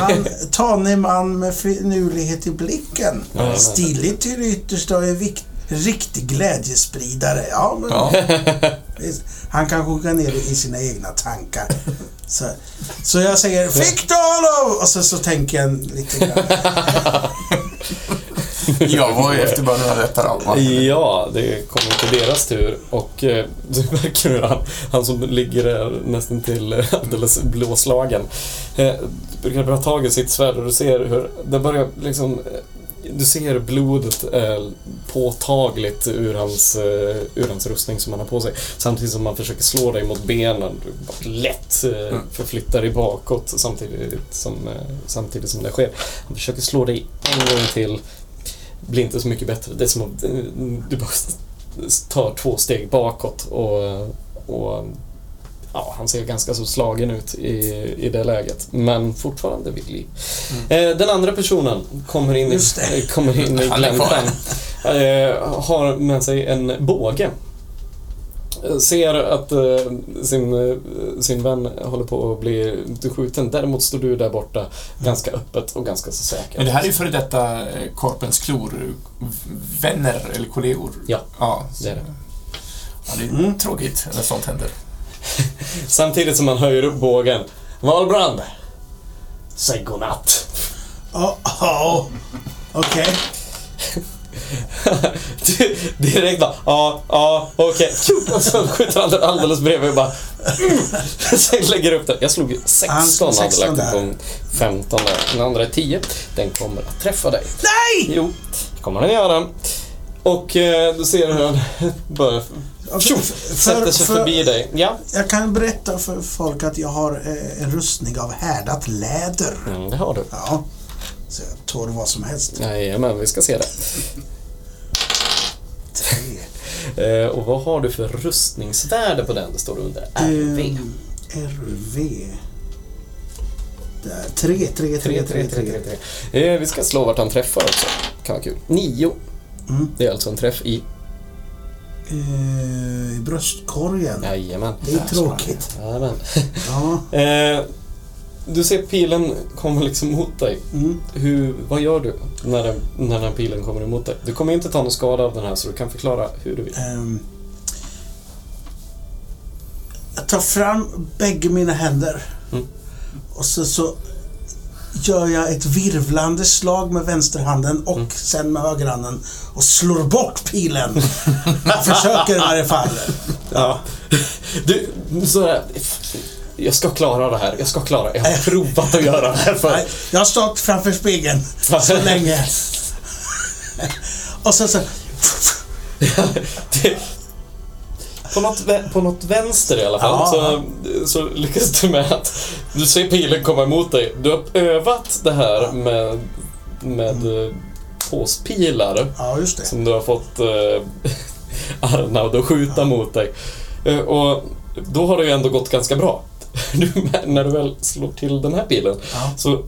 han tanig man med finurlighet i blicken. Jajamän. Stiligt till det yttersta och är vikt, riktig glädjespridare. Ja, men Ja. han kan sjunka ner i sina egna tankar. Så, så jag säger Fick du honom? Och så, så tänker jag lite grann. Jag var ju efterbörden av detta då. va? Ja, det kommer till deras tur och eh, du märker hur han, han som ligger där nästan till eh, alldeles blåslagen eh, dra tag i sitt svärd och du ser hur det börjar liksom eh, du ser blodet eh, påtagligt ur hans, eh, ur hans rustning som han har på sig. Samtidigt som han försöker slå dig mot benen. Du lätt eh, Mm. förflyttar dig bakåt samtidigt som, eh, samtidigt som det sker. Han försöker slå dig en gång till. Blir inte så mycket bättre. Det är som att eh, du bara tar två steg bakåt och, och ja, han ser ganska så slagen ut i, i det läget. Men fortfarande vid liv. Eh, den andra personen kommer in i, kommer in i gläntan. Eh, har med sig en båge. Eh, Ser att eh, sin, eh, sin vän håller på att bli skjuten. Däremot står du där borta ganska öppet och ganska så säker. Men det här är ju före detta eh, Korpens klor. Vänner eller kollegor. Ja, Ja, det är det. ja, det är tråkigt när sånt händer. Samtidigt som man höjer upp bågen. Valbrand! Säg godnatt. Ja, ja. Okej. Du, direkt bara, ja, ja, okej. Och så skjuter han den alldeles bredvid och bara... Mm. Sen lägger upp den. Jag slog ju 16, Han hade 16 lagt på 15 där. Den andra är 10. Den kommer att träffa dig. Nej! Jo, det kommer den göra. Och eh, du ser hur han bara För- sätter sig för- förbi dig. Ja, Jag kan berätta för folk att jag har eh, en rustning av härdat läder. mm, det har du. Ja. Så jag tål vad som helst. Jajamän, vi ska se det. Tre. Eh, och vad har du för rustningsvärde på den? Det står under RV. Ehm, RV. Där. Tre, tre, tre, tre, tre. Eh, vi ska slå vart han träffar också. Kan vara kul. Nio. Mm. Det är alltså en träff i... Eh, I bröstkorgen. Jajamän. Det är tråkigt. Jajamän. Ja. Eh, du ser pilen komma liksom mot dig. Mm. Hur, vad gör du när den, när den pilen kommer emot dig? Du kommer inte ta någon skada av den här så du kan förklara hur du vill. Ehm, jag tar fram bägge mina händer. Mm. Och så, så gör jag ett virvlande slag med vänsterhanden och Mm. sen med högerhanden och slår bort pilen. Jag försöker i varje fall. Ja. Du, så här, jag ska klara det här. Jag ska klara det. Jag har provat att göra det här Nej, för... Jag har stått framför spegeln så länge. Och så... Det- på, något, på något vänster i alla fall Ja. så, så lyckas du med att du ser pilen komma emot dig. Du har övat det här med, med eh, påspilar Ja, just det. som du har fått eh, Arnaud att skjuta mot dig. Eh, och då har det ju ändå gått ganska bra. Du, när du väl slår till den här pilen Ja. så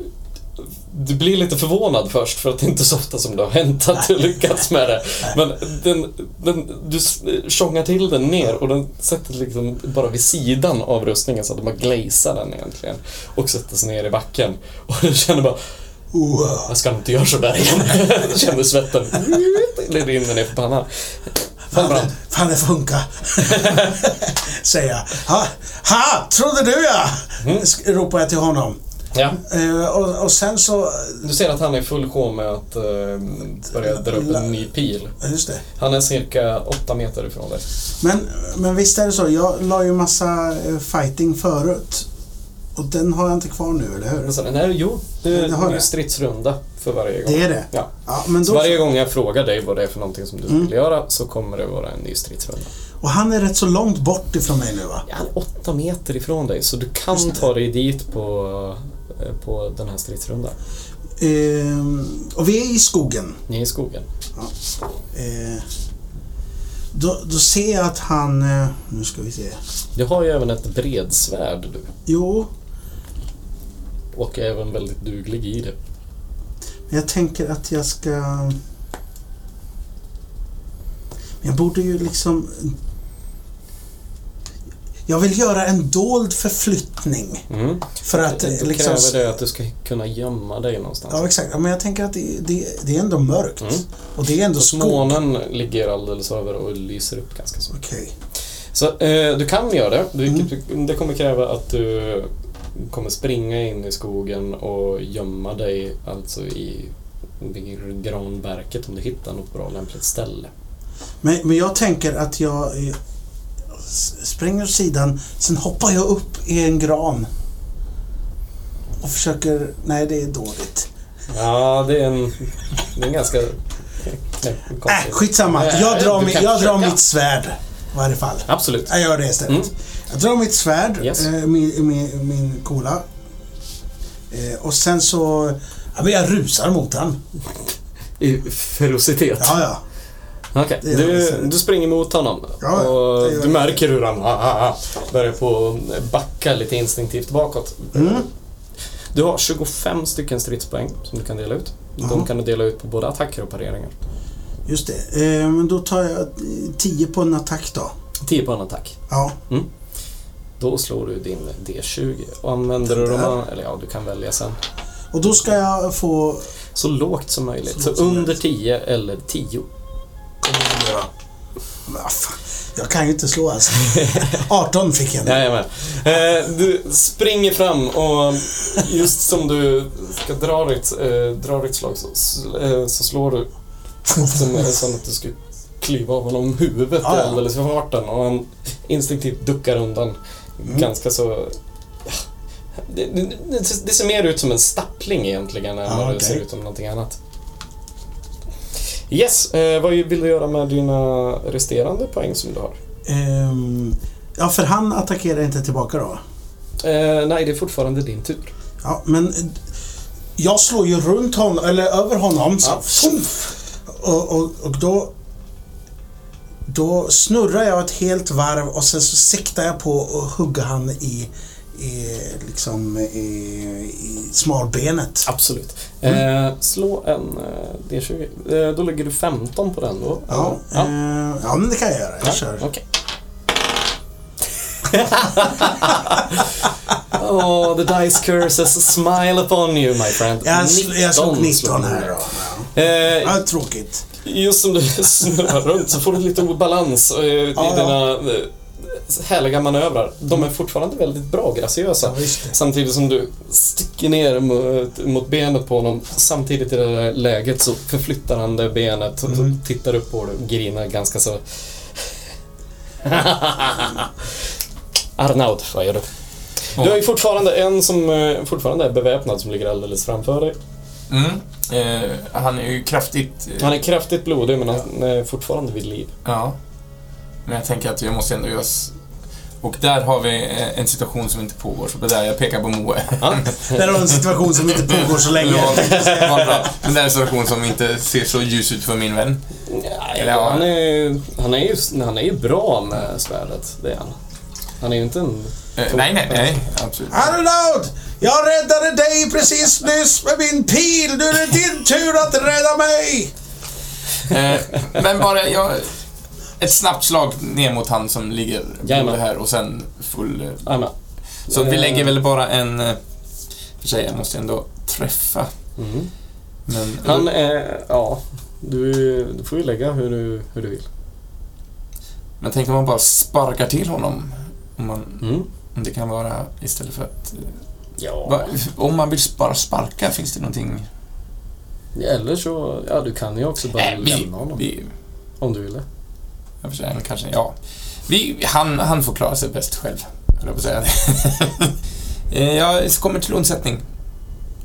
du blir lite förvånad först för att det inte är så ofta som det har hänt att du lyckats med det. Men den, den, du s- tjongar till den ner och den sätter liksom bara vid sidan av rustningen så att du bara glazar den egentligen. Och sätter sig ner i backen. Och du känner bara Wow. jag ska inte göra sådär igen. Jag känner svetten. Rinner ner för pannan. Fan. Fan, fan det funkar. Säger jag. Ha, ha, trodde du ja! Mm. Ropar jag till honom. Ja. Eh, och, och sen så... Du ser att han är i full sjå med att eh, börja dra upp en ny pil. Just det. Han är cirka åtta meter ifrån dig. Men, men visst är det så. Jag la ju massa eh, fighting förut. Och den har jag inte kvar nu, eller hur? Och så, nej, jo, det, är ju stridsrunda för varje gång. Det är det? Ja. Ja, men Så då, varje gång jag frågar dig vad det är för någonting som du Mm. vill göra så kommer det vara en ny stridsrunda. och han är rätt så långt bort ifrån mig nu va? Ja, han är åtta meter ifrån dig så du kan ta dig dit på, eh, på den här stridsrundan. Ehm, och vi är i skogen. Ni är i skogen. Eh, då, då ser jag att han... Eh, nu ska vi se. Du har ju även ett bredsvärd du. Jo, Och är även väldigt duglig i det. men jag tänker att jag ska... Men jag borde ju liksom... Jag vill göra en dold förflyttning. Mm. För att eh, Då liksom... kräver det att du ska kunna gömma dig någonstans. Ja, exakt. Ja, men jag tänker att det, det, det är ändå mörkt. Mm. Och det är ändå skog. månen ligger alldeles över och lyser upp ganska så mycket. Okej. Så eh, du kan göra det. Du, Mm. Det kommer kräva att du kommer springa in i skogen och gömma dig alltså i granverket om du hittar något bra lämpligt ställe. Men, men jag tänker att jag eh, springer åt sidan, sen hoppar jag upp i en gran. Och försöker... Nej, det är dåligt. Ja, det är en, det är en ganska Äh, skitsamma. Nej, Jag drar, du mi, kan jag drar mitt svärd. I varje fall. Absolut. Jag gör det istället. Mm. Jag drar mitt svärd, Yes. eh, min, min, min kola. Eh, och sen så... Ja, men jag rusar mot han. I ferocitet. Ja, ja. Okej, jag du, du springer mot honom Ja, och du märker hur han ah, ah, ah, börjar på backa lite instinktivt bakåt. Mm. Du har 25 stycken stridspoäng som du kan dela ut. De Ja. kan du dela ut på både attacker och pareringar. Just det. Eh, men då tar jag eh, 10 på en attack då. 10 på en attack. Ja. Då slår du din D20. Och använder du dem, eller ja, du kan välja sen. Och då ska jag få... Så lågt som möjligt. Så Så, under möjligt. 10 eller 10. Men fan. Jag kan ju inte slå alltså. 18 fick jag. Jajamän. Eh, du springer fram och just som du ska dra ditt, eh, dra ditt slag så, eh, så slår du som, som att du ska klyva av honom huvudet Ja, ja. alldeles för farten och han instinktivt duckar undan Mm. ganska så... Ja, det, det, det, det ser mer ut som en stappling egentligen än Ja, vad det okej. ser ut som någonting annat. Yes, eh, vad vill du göra med dina resterande poäng som du har? Ehm, ja, för han attackerar inte tillbaka då. Eh, nej, det är fortfarande din tur. Ja, men eh, jag slår ju runt honom, eller över honom. Så, Ja. Och, och, och då... Då snurrar jag ett helt varv och sen så siktar jag på att hugga han i, i, liksom, i, i smalbenet. Absolut. Mm. Eh, slå en eh, D20. Eh, då lägger du 15 på den då? Ja, ja. eh, ja men det kan jag göra. Jag Ja, kör. Okej. oh, the dice curses smile upon you, my friend. Jag, sl- jag slog 19 slår du. här då. Ja. Eh, Ja, tråkigt. just som du snurrar runt så får du lite obalans eh, i Ja, dina härliga manövrar. De är fortfarande väldigt bra, graciösa. Ja, det. Samtidigt som du sticker ner mot, mot benet på honom. Samtidigt i det där läget så förflyttar han det benet och Mm. tittar upp på dig och grinar ganska så... Arnaud, vad gör du? Du har ju fortfarande en som eh, fortfarande är beväpnad som ligger alldeles framför dig. Mm. Eh, han är ju kraftigt... eh, Han är kraftigt blodig men han är fortfarande vid liv. Ja. Men jag tänker att jag måste ändå göra... Och där har vi eh, en situation som inte pågår, så det där jag pekar på Moe. Ja. Där har du en situation som inte pågår så länge. Men det är en situation som inte ser så ljus ut för min vän. Nej, Eller ja. han, är, han, är ju, han är ju bra med svärdet, det är han. Han är ju inte en... Eh, nej, nej, nej. Absolut. Arnold! Jag räddade dig precis nyss med min pil. Nu är det din tur att rädda mig! Eh, men bara, jag... Ett snabbt slag ner mot han som ligger Jajamän. det här och sen full... eh, Jajamän. Så vi Eh, lägger väl bara en... eh, För sig, jag måste ändå träffa. Mm. Men... Han är... Ja. Du, du får ju lägga hur du, hur du vill. Men tänk om man bara sparkar till honom. Om, man, Mm. om det kan vara istället för att... Ja. Va, om man vill bara sparka, finns det någonting... Eller så... Ja, du kan ju också bara vi, lämna honom. vi, Om du ville. Jag säga, kanske, ja. Vi, han, han får klara sig bäst själv, höll jag på att säga. Eh, jag kommer till undsättning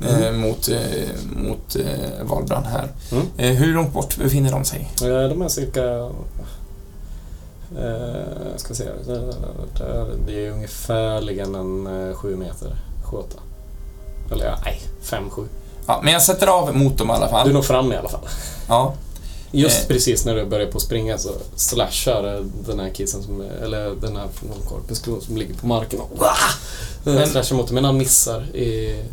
eh, mot, eh, mot eh, Valbrand här. Mm. Hur långt bort befinner de sig? De är cirka... Eh, ska se. Det är ungefärligen en eh, sju meter. Sju, åtta. Eller ja, nej. Fem, sju. Ja, men jag sätter av mot dem i alla Du fall. når fram i alla fall. Ja, Just Eh. precis när du börjar på att springa så slashar eh, den här kissen som, eller den här korpusklon som ligger på marken och wah! Den Men- slashar mot dig, men han missar i,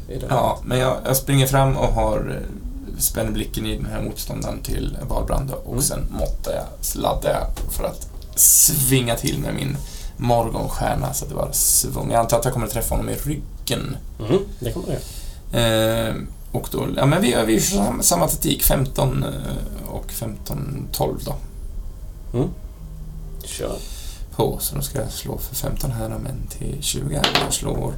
i det. ja men jag, jag springer fram och har eh, spänner blicken i den här motståndaren till Valbrand och Mm. sen måttar jag, sladdar jag för att svinga till med min morgonstjärna så att det bara svung. Jag antar att jag kommer träffa honom i ryggen. Mm, det kommer det. Eh, och då, ja men vi, vi kör samma, taktik, 15 eh, och 15, 12 då. Kör. På, så då ska jag slå för 15 här men till 20. Jag slår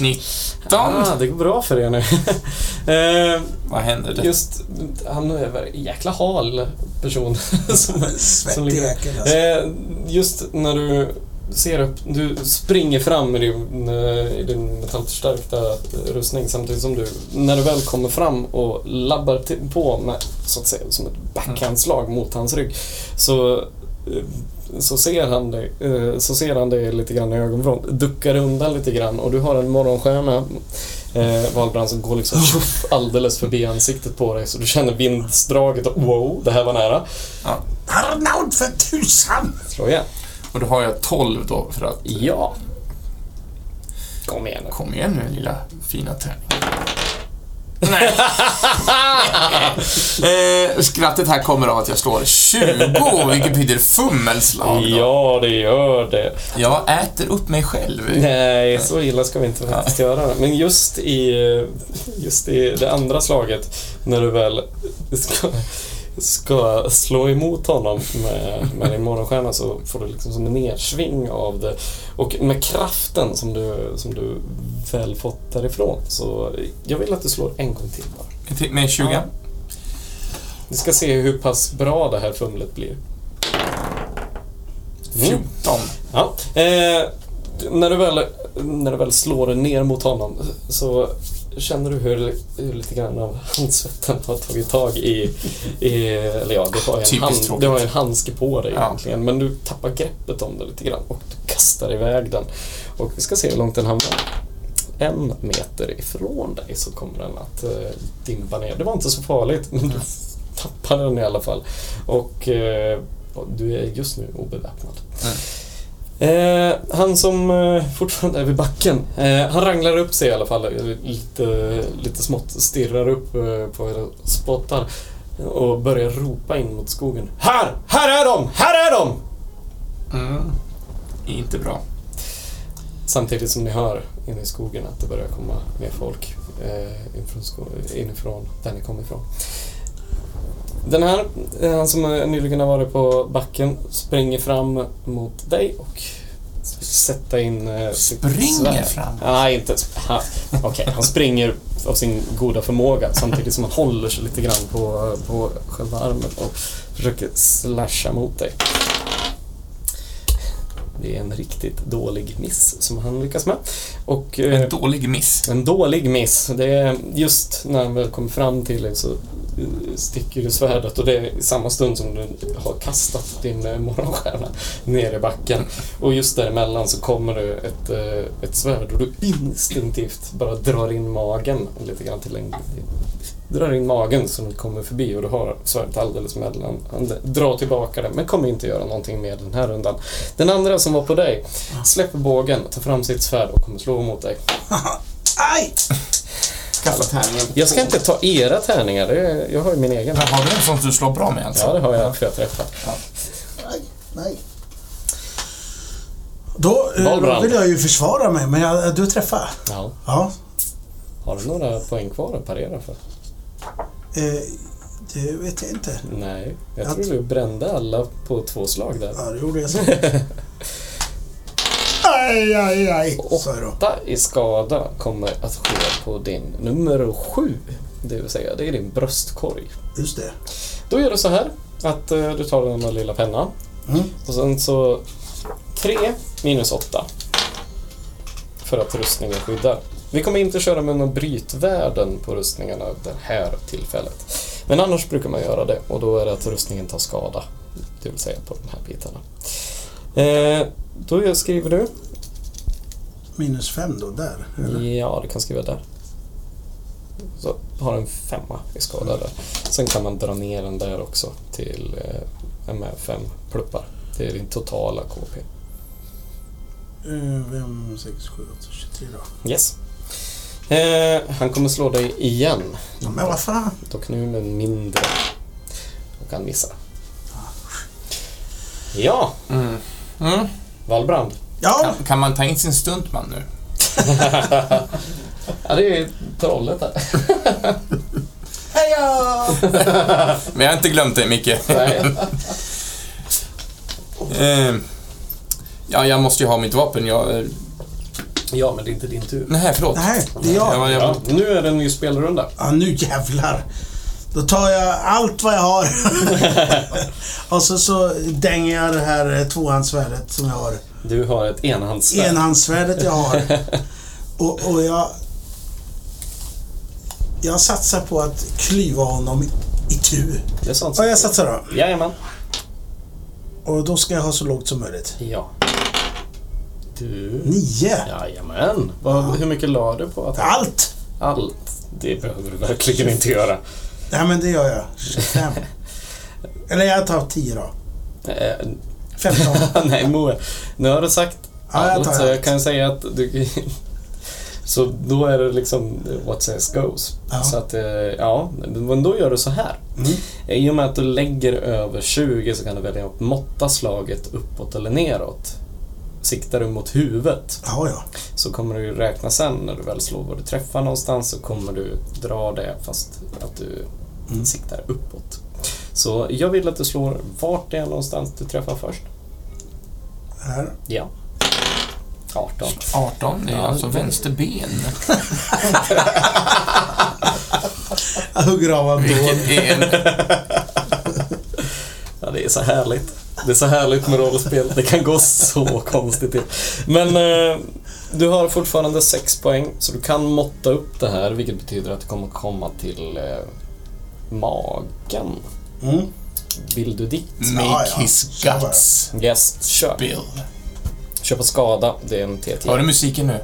19. Ah, det går bra för er nu. eh, Vad händer? Det? just, han är en jäkla hal person. som, som ligger alltså. Eh, just när du ser upp, du springer fram i din, eh, i din metallförstärkta rustning samtidigt som du, när du väl kommer fram och labbar till, på med, så att säga, som ett backhandslag mot hans rygg, så eh, så ser han dig, eh, så ser han dig lite grann i ögonvrån, duckar undan lite grann och du har en morgonstjärna eh, Valbrand som går liksom tjoff, alldeles förbi ansiktet på dig så du känner vindsdraget och wow, det här var nära. Arnold för tusan! Slå igen. Och då har jag 12 då för att... Ja. Kom igen nu. Kom igen nu lilla fina tärning. Nej. eh, skrattet här kommer av att jag slår 20, vilket betyder fummelslag. Då. Ja, det gör det. Jag äter upp mig själv. Nej, så illa ska vi inte faktiskt göra. Men just i, just i det andra slaget, när du väl ska, ska slå emot honom med, med din morgonstjärna så får du liksom som en nedsving av det. Och med kraften som du, som du väl fått därifrån. Så jag vill att du slår en gång till bara. Med 20. Ja. Vi ska se hur pass bra det här fumlet blir. 14. Ja. Eh, när, du väl, när du väl slår ner mot honom så känner du hur, hur lite grann av handsvetten har tagit tag i... i eller ja, du har ju en, hand, du har en handske på dig Ja. egentligen. Men du tappar greppet om det lite grann och du kastar iväg den. Och vi ska se hur långt den hamnar. En meter ifrån dig så kommer den att eh, dimpa ner. Det var inte så farligt, men du tappade den i alla fall. Och eh, du är just nu obeväpnad. Eh, han som eh, fortfarande är vid backen, eh, han ranglar upp sig i alla fall lite, lite smått, stirrar upp eh, på era spottar och börjar ropa in mot skogen. Här! Här är de! Här är de! Mm. Inte bra. Samtidigt som ni hör inne i skogen att det börjar komma mer folk eh, inifrån, inifrån där ni kom ifrån. Den här, eh, han som nyligen har varit på backen, springer fram mot dig och sätta in eh, Springer fram? Nej, inte... Okej, han springer av sin goda förmåga samtidigt som han håller sig lite grann på, på själva armen och försöker slasha mot dig. Det är en riktigt dålig miss som han lyckas med. Och, eh, En dålig miss. en dålig miss. Det är just när han väl kommer fram till dig så sticker du svärdet och det är i samma stund som du har kastat din eh, morgonstjärna ner i backen. Och just däremellan så kommer det ett, eh, ett svärd och du instinktivt bara drar in magen lite grann till en... Drar in magen så den kommer förbi och du har svärdet alldeles mellan. Dra tillbaka det men kommer inte göra någonting med den här rundan. Den andra som var på dig släpper bågen, tar fram sitt svärd och kommer slå mot dig. Aj! Kasta tärningen. Jag ska inte ta era tärningar, är, jag har ju min egen. Men har du en sån du slår bra med alltså? Ja, det har jag för jag träffar. Nej, nej. Då, eh, då vill jag ju försvara mig, men jag, du träffar. Ja. Ja. Har du några poäng kvar att parera för? Eh, det vet jag inte. Nej, jag Jag tror tror- du brände alla på två slag där. Ja, det gjorde jag så. aj, aj, aj. Åtta i skada kommer att ske på din nummer sju. Det vill säga, det är din bröstkorg. Just det. Då gör du så här att eh, du tar den där lilla pennan Mm. och sen så 3 minus 8 för att rustningen skyddar. Vi kommer inte köra med några brytvärden på rustningarna det här tillfället. Men annars brukar man göra det och då är det att rustningen tar skada. Det vill säga på de här bitarna. Eh, då skriver du. Minus fem då, där. Eller? Ja, du kan skriva där. Så har en femma i skada där. Sen kan man dra ner den där också till eh, med fem pluppar. Det är din totala KP. Eh, Fem, sex, sju, åtta, 23 då. Yes. Eh, han kommer slå dig igen. Ja, men vad fan. Dock nu med mindre. Och han missar. Ja, Mm. Mm. Valbrand. Ja, Kan, kan man ta in sin stuntman nu? Ja, det är trollet här. heja! Men jag har inte glömt dig, Micke. Eh, ja, jag måste ju ha mitt vapen. Jag... eh, Ja, men det är inte din tur. Nej, förlåt. Nej, det är Ja, jag. jag, Ja, nu är det en ny spelrunda. Ja, nu jävlar. Då tar jag allt vad jag har. och så, så dänger jag det här eh, tvåhandssvärdet som jag har. Du har ett enhandssvärd. Enhandssvärdet jag har. Och, och jag... Jag satsar på att klyva honom i, tu. Det är sånt Ja, jag satsar då. Jajamän. Och då ska jag ha så lågt som möjligt. Ja. Du... Nio! Jajamän. Vad, hur mycket la du på att Allt! Allt. Det behöver du verkligen inte göra. Nej, men det gör jag. 25. Eller jag tar 10 då. Eh, 15. Nej, Moe. Nu har du sagt Ja, jag allt, tar så jag kan säga att du... Så då är det liksom what says goes. Ja. Så att, eh, ja, men då gör du så här. Mm. I och med att du lägger över 20 så kan du välja att måtta slaget uppåt eller neråt. Siktar du mot huvudet Ja, ja. så kommer du räkna sen när du väl slår vad du träffar någonstans så kommer du dra det fast att du Mm. siktar uppåt. Så jag vill att du slår vart det är någonstans du träffar först. Här. Ja. 18. 18, det är Ja, alltså vänster ben. Jag hugger av honom. Ja, det är så härligt. Det är så härligt med rollspel. Det kan gå så konstigt till. Men eh, du har fortfarande 6 poäng, så du kan måtta upp det här, vilket betyder att du kommer komma till eh, magen. Mm. Vill du dit? Ja, Make ja. his guts Yes, kör. bill. Kör på skada, det är en T10. Hör du musiken nu?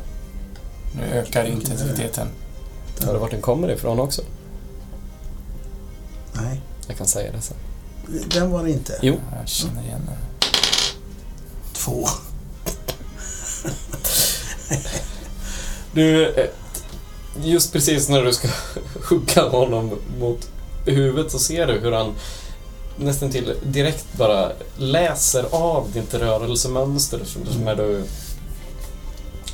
Nu ökar intensiteten. Hör du vart den kommer ifrån också? Nej, Jag kan säga det sen. den var det inte. Jo. Jag känner igen det. Två. Du, eh, just precis när du ska hugga honom mot huvudet så ser du hur han nästan till direkt bara läser av ditt rörelsemönster som som när du...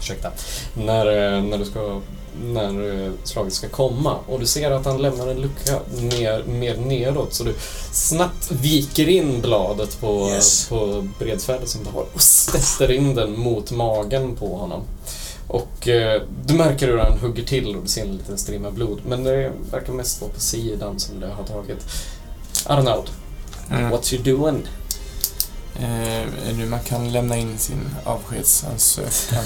Ursäkta. När, eh, när du ska... När eh, slaget ska komma och du ser att han lämnar en lucka ner, mer neråt så du snabbt viker in bladet på, Yes. på bredsvärdet som du har och sätter in den mot magen på honom. Och eh, du märker hur han hugger till och du ser en liten strimma blod. Men det verkar mest vara på sidan som det har tagit. Arnold, Mm. what you doing? Eh, nu man kan lämna in sin avskedsansökan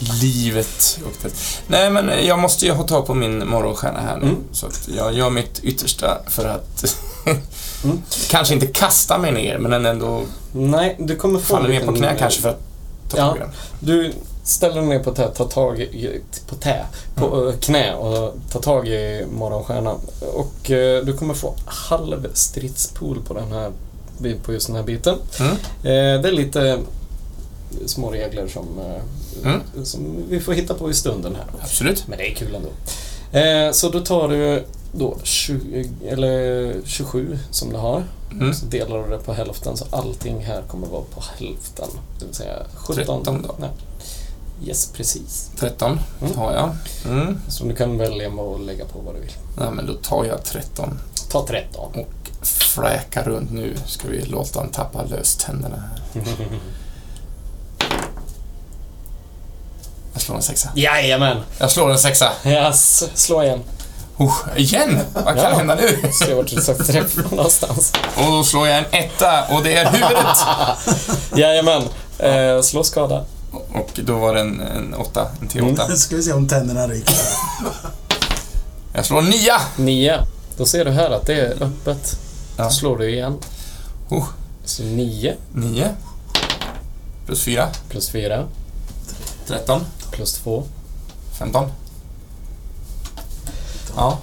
livet. Och det. Nej, men jag måste ju ha tag på min morgonstjärna här nu. Mm. Så att jag gör mitt yttersta för att Mm. kanske inte kasta mig ner, men ändå Nej, du kommer få falla en ner på knä kanske för att ta Ja. tag i den. Du ställer dig ner på tä, tar tag i, på tä, på eh, knä och tar tag i morgonstjärnan. Och eh, du kommer få halv stridspool på den här, på just den här biten. Mm. Eh, det är lite små regler som, eh, Mm. som vi får hitta på i stunden här. Absolut. Men det är kul ändå. Eh, så då tar du då 20, eller 27 som du har. Mm. Så delar du det på hälften så allting här kommer vara på hälften. Det vill säga 17. 13 då. Nej. Yes, precis. 13 Mm. har jag. Mm. Så du kan välja att lägga på vad du vill. Ja, men då tar jag 13 Ta 13. och fräkar runt nu. Ska vi låta honom tappa lös tänderna här. Jag slår en sexa. Jajamän! Jag slår en sexa. Yes, slå igen. Oh, igen! Vad kan Ja. hända nu? Se vart du sagt träff någonstans. Och då slår jag en etta och det är huvudet. Jajamän. Eh, slå skada. Och då var det en, en åtta, en T8. Mm. Nu ska vi se om tänderna ryker. Jag slår nia! Nio. Då ser du här att det är öppet. Ja. Då slår du igen. Oh, Så nio nio. Plus fyra. plus fyra 13. plus två. 15. Ja.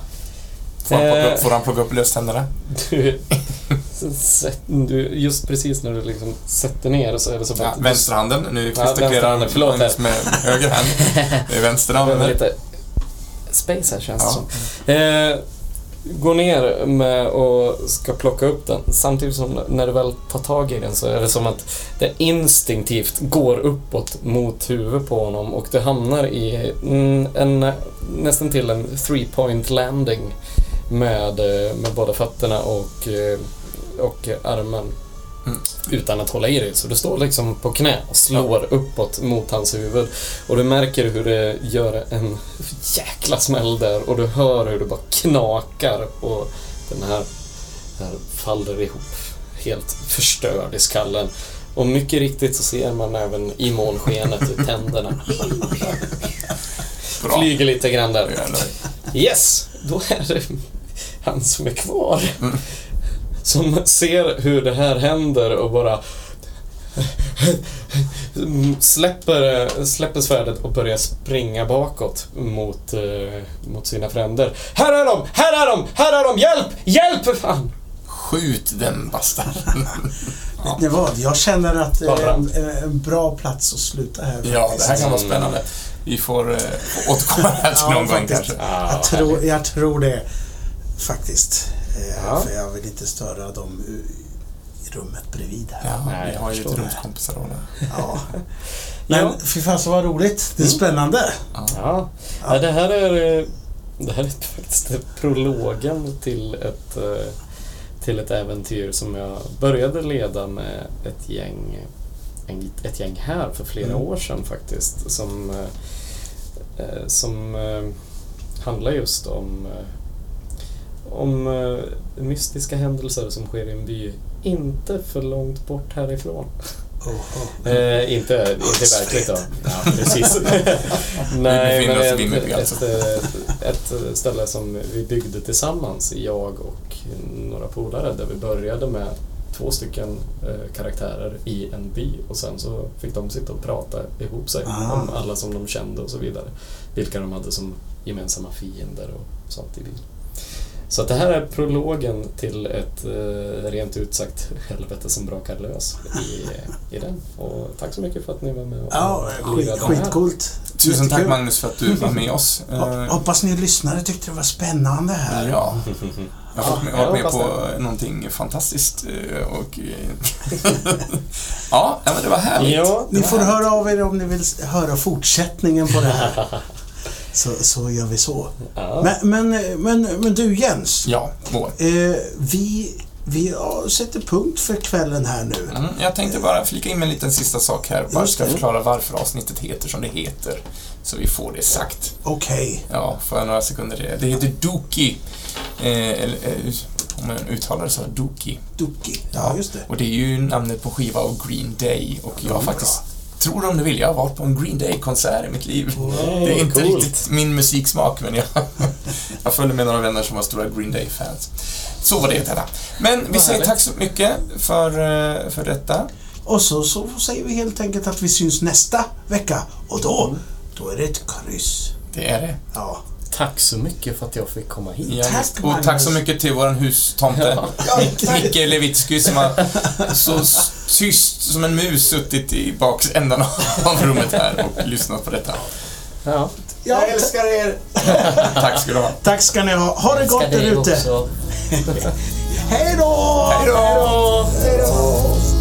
Får han plocka Eh. får han plocka upp löständerna? Du, sätt- du, just precis när du liksom sätter ner så är det som Ja, att... vänsterhanden. Nu Ja, vänsterhanden, förlåt med höger hand. Det är vänster Det lite space här känns det Ja. som. Eh, går ner med och ska plocka upp den. Samtidigt som när du väl tar tag i den så är det som att det instinktivt går uppåt mot huvudet på honom och det hamnar i mm, en, nästan till en three point landing med, eh, med båda fötterna och, eh, och armen. Mm. Utan att hålla i dig. Så du står liksom på knä och slår uppåt mot hans huvud. Och du märker hur det gör en jäkla smäll där och du hör hur det bara knakar och den här, här faller ihop helt förstörd i skallen. Och mycket riktigt så ser man även i månskenet hur tänderna flyger lite grann där. Yes, då är det han som är kvar. Mm. Som ser hur det här händer och bara släpper, släpper svärdet och börjar springa bakåt mot, eh, mot sina fränder. Här är de! Här är de! Här är de! Hjälp! Hjälp för fan! Skjut den bastarden. Vet ni vad? Jag känner att det är en, en bra plats att sluta här. Ja, det här kan vara spännande. Vi får eh, återkomma här till Ja, någon gång faktiskt. kanske. Ah, Jag tror, jag tror det faktiskt. Eh, Ja. För jag vill inte störa dem i- rummet bredvid här. Ja, Nej, vi jag har ju förstår. rumskompisar Ja. Men Ja. fy fasen vad roligt. Det är spännande. Ja. Ja. ja, det här är, eh, det här är faktiskt prologen till ett, eh, till ett äventyr som jag började leda med ett gäng, en- ett gäng här för flera Mm. år sedan faktiskt. Som, som handlar just om, om eh, mystiska händelser som sker i en by inte för långt bort härifrån. Oh, oh. Eh, inte, inte verkligt då. Ja, precis. Nej, men ett, ett, alltså. ett, ett ställe som vi byggde tillsammans, jag och några polare, där vi började med två stycken eh, karaktärer i en by och sen så fick de sitta och prata ihop sig Ah. om alla som de kände och så vidare. Vilka de hade som gemensamma fiender och sånt i byn. Så det här är prologen till ett eh, rent ut sagt helvete som brakar lös i, i den. Och tack så mycket för att ni var med och Ja, skit, skitcoolt. Tusen tack. Magnus för att du var med oss. Eh, Ho- Hoppas ni lyssnare tyckte det var spännande här. Ja, jag har varit med, Ja, varit med på någonting fantastiskt eh, och... ja, men det var härligt. Ja, Ni Det var får härligt. höra av er om ni vill höra fortsättningen på det här. Så, så gör vi så. ja. Men, men, men, men du Jens. Ja, vår. Eh, vi, vi sätter punkt för kvällen här nu. Mm, jag tänkte bara flika in med en liten sista sak här. Bara ska förklara varför avsnittet heter som det heter. Så vi får det sagt. Okej. Ja, får jag några sekunder. Det Det heter Doki. Eh, eller, eh, om man uttalar det så, Dookie. Dookie. Ja, just det. Och det är ju namnet på skiva av Green Day och jag har faktiskt, tror om du vill, jag har varit på en Green Day-konsert i mitt liv. det är inte coolt. riktigt min musiksmak, men jag, jag följde med några vänner som var stora Green Day-fans. Så var det detta. Men vi Vad säger härligt. tack så mycket för, eh, för detta. Och så, så säger vi helt enkelt att vi syns nästa vecka. Och då, Mm. då är det ett kryss. Det är det. Ja. Tack så mycket för att jag fick komma hit. Ja, och tack så mycket till vår hustomte, Ja, Micke Levitsky, som har så tyst som en mus suttit i baksändan av rummet här och lyssnat på detta. Ja. Jag älskar er. Tack ska du ha. Tack ska ni ha. Ha det gott där ute. också. Hej då! Hej då! Hej då!